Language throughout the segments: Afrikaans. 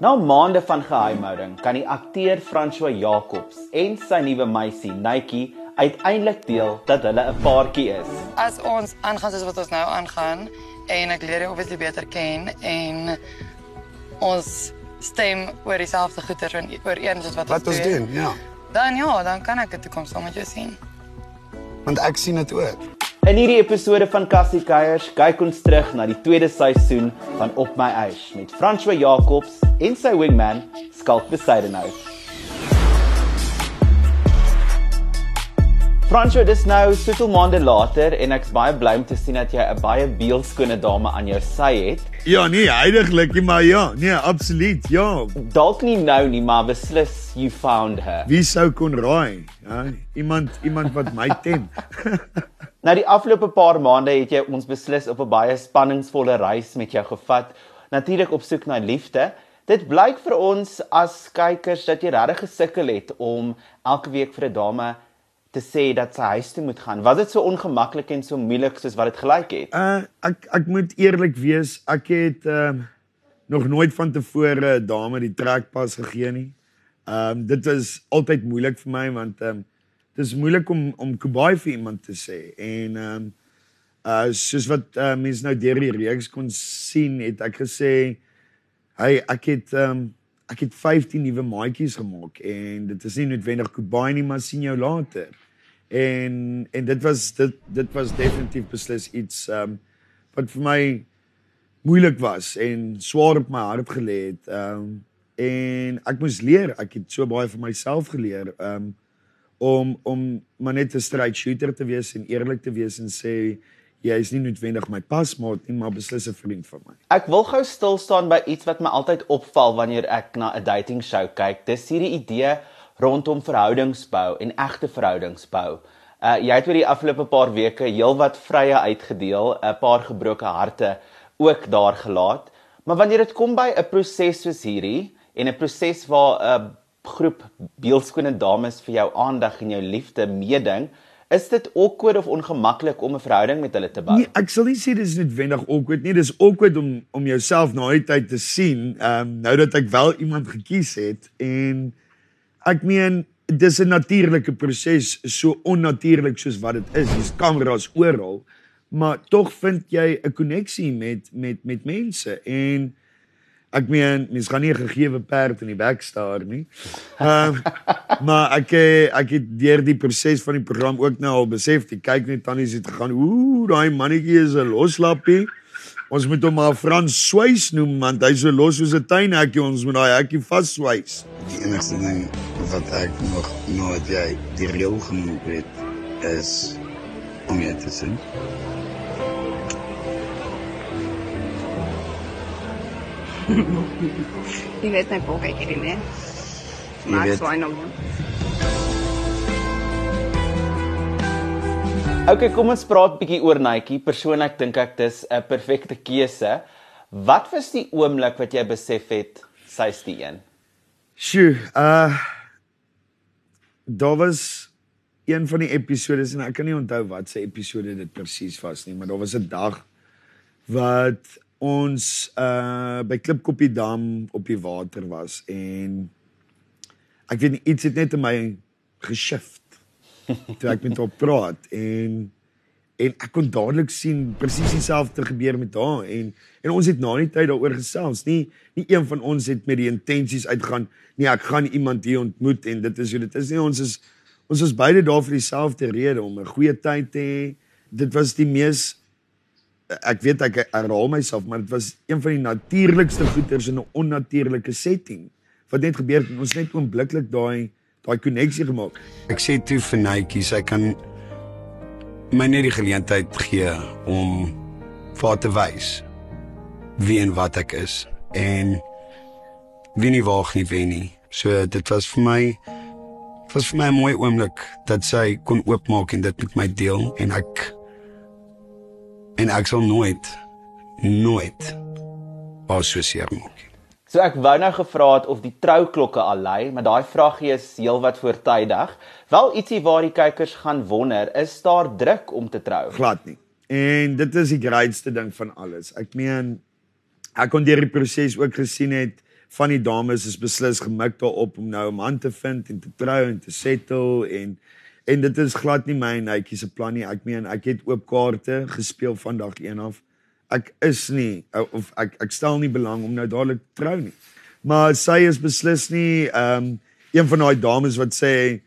Na maande van geheimhouding kan die akteur François Jacobs en sy nuwe meisie Nytjie uiteindelik deel dat hulle 'n paartjie is. As ons aangaan soos wat ons nou aangaan en ek leer jou obviously beter ken en ons stem oor dieselfde goeie en oor een soos wat, Wat ons doen, ja. Dan ja, dan kan ek 'n toekoms saam met jou sien. Want ek sien dit ook. In hierdie episode van Cassie Kuiers kyk ons terug na die tweede seisoen van Op my ys met François Jacobs en sy wingman Skalk Besidenhout. François, dis nou soveel maande later en ek's baie bly om te sien dat jy 'n baie beeldskone dame aan jou sy het. Ja, nee, heiliglik, maar ja, nee, absoluut. Ja. Dalk nie nou nie, maar beslis you found her. Wie sou kon raai? Ja, iemand iemand wat my tem. Nou die afgelope paar maande het jy ons beslis op 'n baie spanningsvolle reis met jou gevat, natuurlik op soek na liefde. Dit blyk vir ons as kykers dat jy regtig gesukkel het om elke week vir 'n dame te sê dat sy huis toe moet gaan. Was dit so ongemaklik en so moeilik soos wat dit gelyk het? Uh ek ek moet eerlik wees, ek het ehm uh, nog nooit van tevore 'n dame die trekpas gegee nie. Ehm um, dit was altyd moeilik vir my want ehm um, dis moeilik om om kubai vir iemand te sê en ehm um, uh soos wat uh, mense nou deur die reeks kon sien, het ek gesê hey, ek het ehm um, ek het 15 nuwe maatjies gemaak en dit is nie noodwendig kubai nie, maar sien jou later. En en dit was dit dit was definitief beslis iets ehm um, wat vir my moeilik was en swaar op my hart gelê het. Ehm um, en ek moes leer, ek het so baie vir myself geleer ehm um, om om maar net 'n straight shooter te wees en eerlik te wees en sê jy is nie noodwendig my pasmaat nie, maar beslis 'n vriend van my. Ek wil gou stil staan by iets wat my altyd opval wanneer ek na 'n dating show kyk. Dis hierdie idee rondom verhoudingsbou en egte verhoudingsbou. Uh jy het oor die afgelope paar weke heelwat vrye uitgedeel, 'n paar gebroke harte ook daar gelaat. Maar wanneer dit kom by 'n proses soos hierdie en 'n proses waar 'n groep beeldskone dames vir jou aandag en jou liefde meeding, is dit awkward of ongemaklik om 'n verhouding met hulle te bou? Nee, ek sal nie sê dis noodwendig awkward nie, dis awkward om om jouself na die tyd te sien, ehm um, nou dat ek wel iemand gekies het en ek meen dis 'n natuurlike proses, so onnatuurlik soos wat dit is. Dis kameras oral, maar tog vind jy 'n koneksie met met met mense en ek meen mens gaan nie 'n gegeewe perd in die bek staar nie. Ehm um, maar ek ek het deur die proses van die program ook nou al besef, jy kyk net tannies het gegaan, ooh, daai mannetjie is 'n loslappie. Ons moet hom maar Frans Swys noem want hy's so los soos 'n tuinhekkie, ons moet daai hekkie vasswys. Die enigste ding wat ek nog nooit jy die reël genoem het is om jy te sien. Jy weet my poggetjie nie. Jy Maar weet- swaai nou. Okay, kom ons praat bietjie oor Nike. Persoonlik dink ek dis 'n perfekte keuse. Wat was die oomblik wat jy besef het sy's die een? Sjoe, uh daar was een van die episodes en ek kan nie onthou wat se episode dit presies was nie, maar daar was 'n dag wat ons uh by Klipkoppie Dam op die water was en ek weet nie iets het net in my geshift toe ek met haar praat en en ek kon dadelik sien presies dieselfde gebeur met haar en en ons het na die tyd daaroor gesels. Nie nie een van ons het met die intensies uitgaan nee ek gaan iemand hier ontmoet en dit is hoe dit is nie. Ons is ons is beide daar vir dieselfde rede om 'n goeie tyd te hê. Dit was die mees ek weet ek herhaal myself maar dit was een van die natuurlikste goeters in 'n onnatuurlike setting wat net gebeur het en ons net oombliklik daai daai koneksie gemaak Ek sê toe vir Netjie, sy kan my net die geleentheid gee om vir te wys wie en wat ek is en wie nie waag nie wen nie. So dit was vir my was vir my 'n mooi oomblik dat sy kon oopmaak en dit met my deel en ek en ek sal nooit nooit haar so seer maak. nie. So ek wou nou gevra het of die trouklokke al lui, maar daai vragie is heelwat voortydig. Wel ietsie waar die kykers gaan wonder, is daar druk om te trou? glad nie. En dit is die grootste ding van alles. Ek meen ek kon deur die proses ook gesien het van die dames is beslis gemik daarop om nou 'n man te vind en te trou en te settle en en dit is glad nie my netjie se plan nie. Ek meen ek het oop kaarte gespeel van dag 1 af. Ek is nie of ek ek stel nie belang om nou dadelik trou nie. Maar sy is beslis nie ehm um, een van daai dames wat sê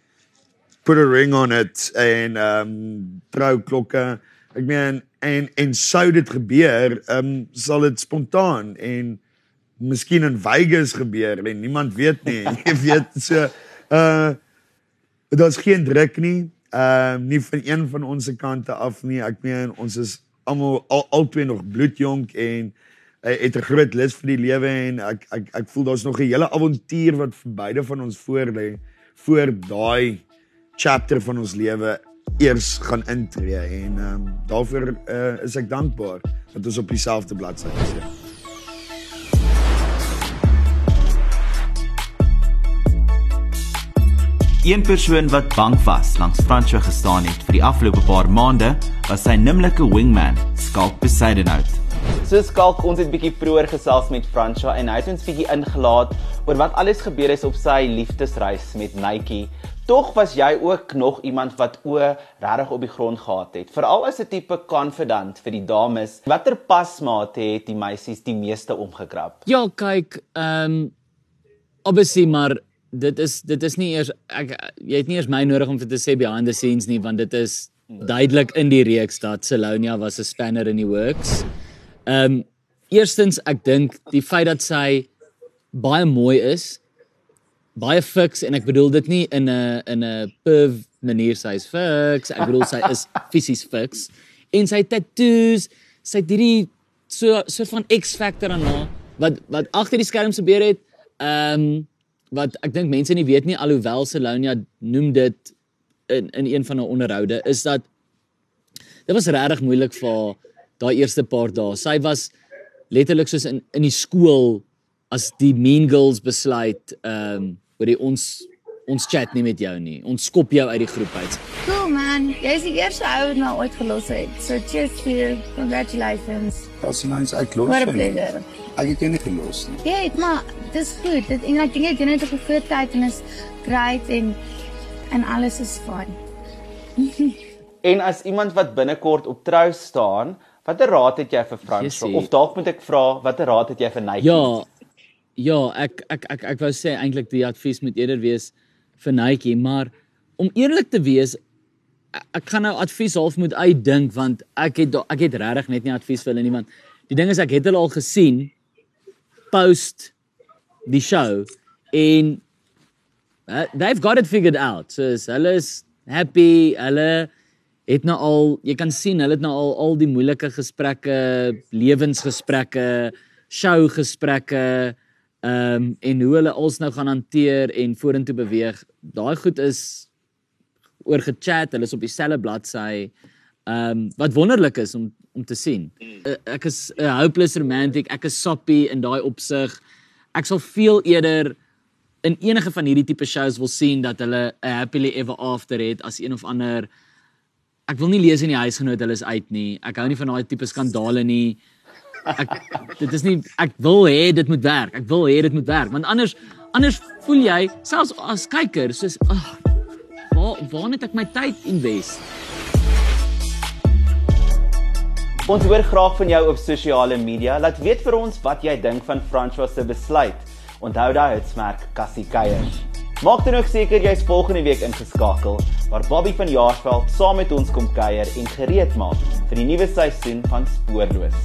put a ring on it en ehm um, trou klokke. Ek meen en en sou dit gebeur, ehm um, sal dit spontaan en miskien in Vegas gebeur en niemand weet nie. Jy weet so uh daar's geen druk nie. Ehm uh, nie van een van ons se kante af nie. Ek meen ons is almal al, albei nog bloedjonk en uh, het 'n groot lus vir die lewe en ek ek ek voel daar's nog 'n hele avontuur wat vir beide van ons voor lê voor daai chapter van ons lewe eers gaan intree en ehm um, daarvoor uh, is ek dankbaar dat ons op dieselfde bladsy is. Ja. Een persoon wat bang was langs Francois gestaan het vir die afgelope paar maande, was sy nimmerlike wingman, Skalk Besaidenout. So Skalk, ons het bietjie vroeër gesels met Francois en hy het ons bietjie ingelaat oor wat alles gebeur het op sy liefdesreis met Nike. Tog was jy ook nog iemand wat o regtig op die grond gehad het. Veral as 'n tipe confidant vir die dames. Watter pasmaat het die meisies die meeste omgekrap? Ja, kyk, ehm um, obviously maar dit is dit is nie eers ek jy het nie eers my nodig om vir te sê behind the scenes nie want dit is duidelik in die reeks dat Salonia was 'n spanner in die works. Ehm um, eerstens ek dink die feit dat sy baie mooi is, baie fiks en ek bedoel dit nie in 'n in 'n perv manier sy is fiks, ek bedoel sy is fisies fiks en sy tattoos, sy het hierdie so so van X factor aan haar wat wat agter die skerms gebeur het. Ehm um, wat ek dink mense nie weet nie alhoewel Selonia noem dit in in een van haar onderhoude is dat dit was regtig moeilik vir daai eerste paar dae. Sy was letterlik soos in in die skool as die mean girls besluit ehm um, oor die ons ons chat nie met jou nie. Ons skop jou uit die groep uit. Cool man. Jy is die eerste ou wat my ooit gelos het. So cheers to you. Congratulations. Dat is nice. Ek los. Wat 'n pleasure. Ek het jou nie gelos nie. Ja, het, maar dis goed. Dit en ek dink jy doen dit op 'n groot tyd en is great en en alles is fyn. en as iemand wat binnekort op trou staan, watter raad het jy vir Frans of dalk moet ek vra watter raad het jy vir Nike? Ja. Ja, ek ek ek ek wou sê eintlik die advies moet eerder wees vir Nike, maar om eerlik te wees, ek gaan nou advies half moet uitdink want ek het ek het regtig net nie advies vir hulle nie want die ding is ek het hulle al gesien post die show en uh, they've got it figured out. So hulle is happy, hulle het nou al jy kan sien hulle het nou al al die moeilike gesprekke, lewensgesprekke, show gesprekke ehm um, en hoe hulle als nou gaan hanteer en vorentoe beweeg. Daai goed is oor gechat, hulle is op dieselfde bladsy. Ehm um, wat wonderlik is om om te sien. Uh, ek is 'n hopeless romantic, ek is soppy in daai opsig ek sal veel eerder in enige van hierdie tipe shows wil sien dat hulle 'n happily ever after het as een of ander ek wil nie lees in die huisgenoot hulle is uit nie. Ek hou nie van daai tipe skandale nie. Ek dit is nie ek wil hê dit moet werk. Ek wil hê dit moet werk want anders anders voel jy selfs as kyker soos ag oh, waar waar net ek my tyd invest. Ons hoor graag van jou op sosiale media. Laat weet vir ons wat jy dink van François se besluit. Onthou daai hitsmerk Cassie Keiers. Maak dan ook seker jy's volgende week ingeskakel waar Bobby van Jaarsveld saam met ons kom kuier en gereed maak vir die nuwe seisoen van Spoorloos.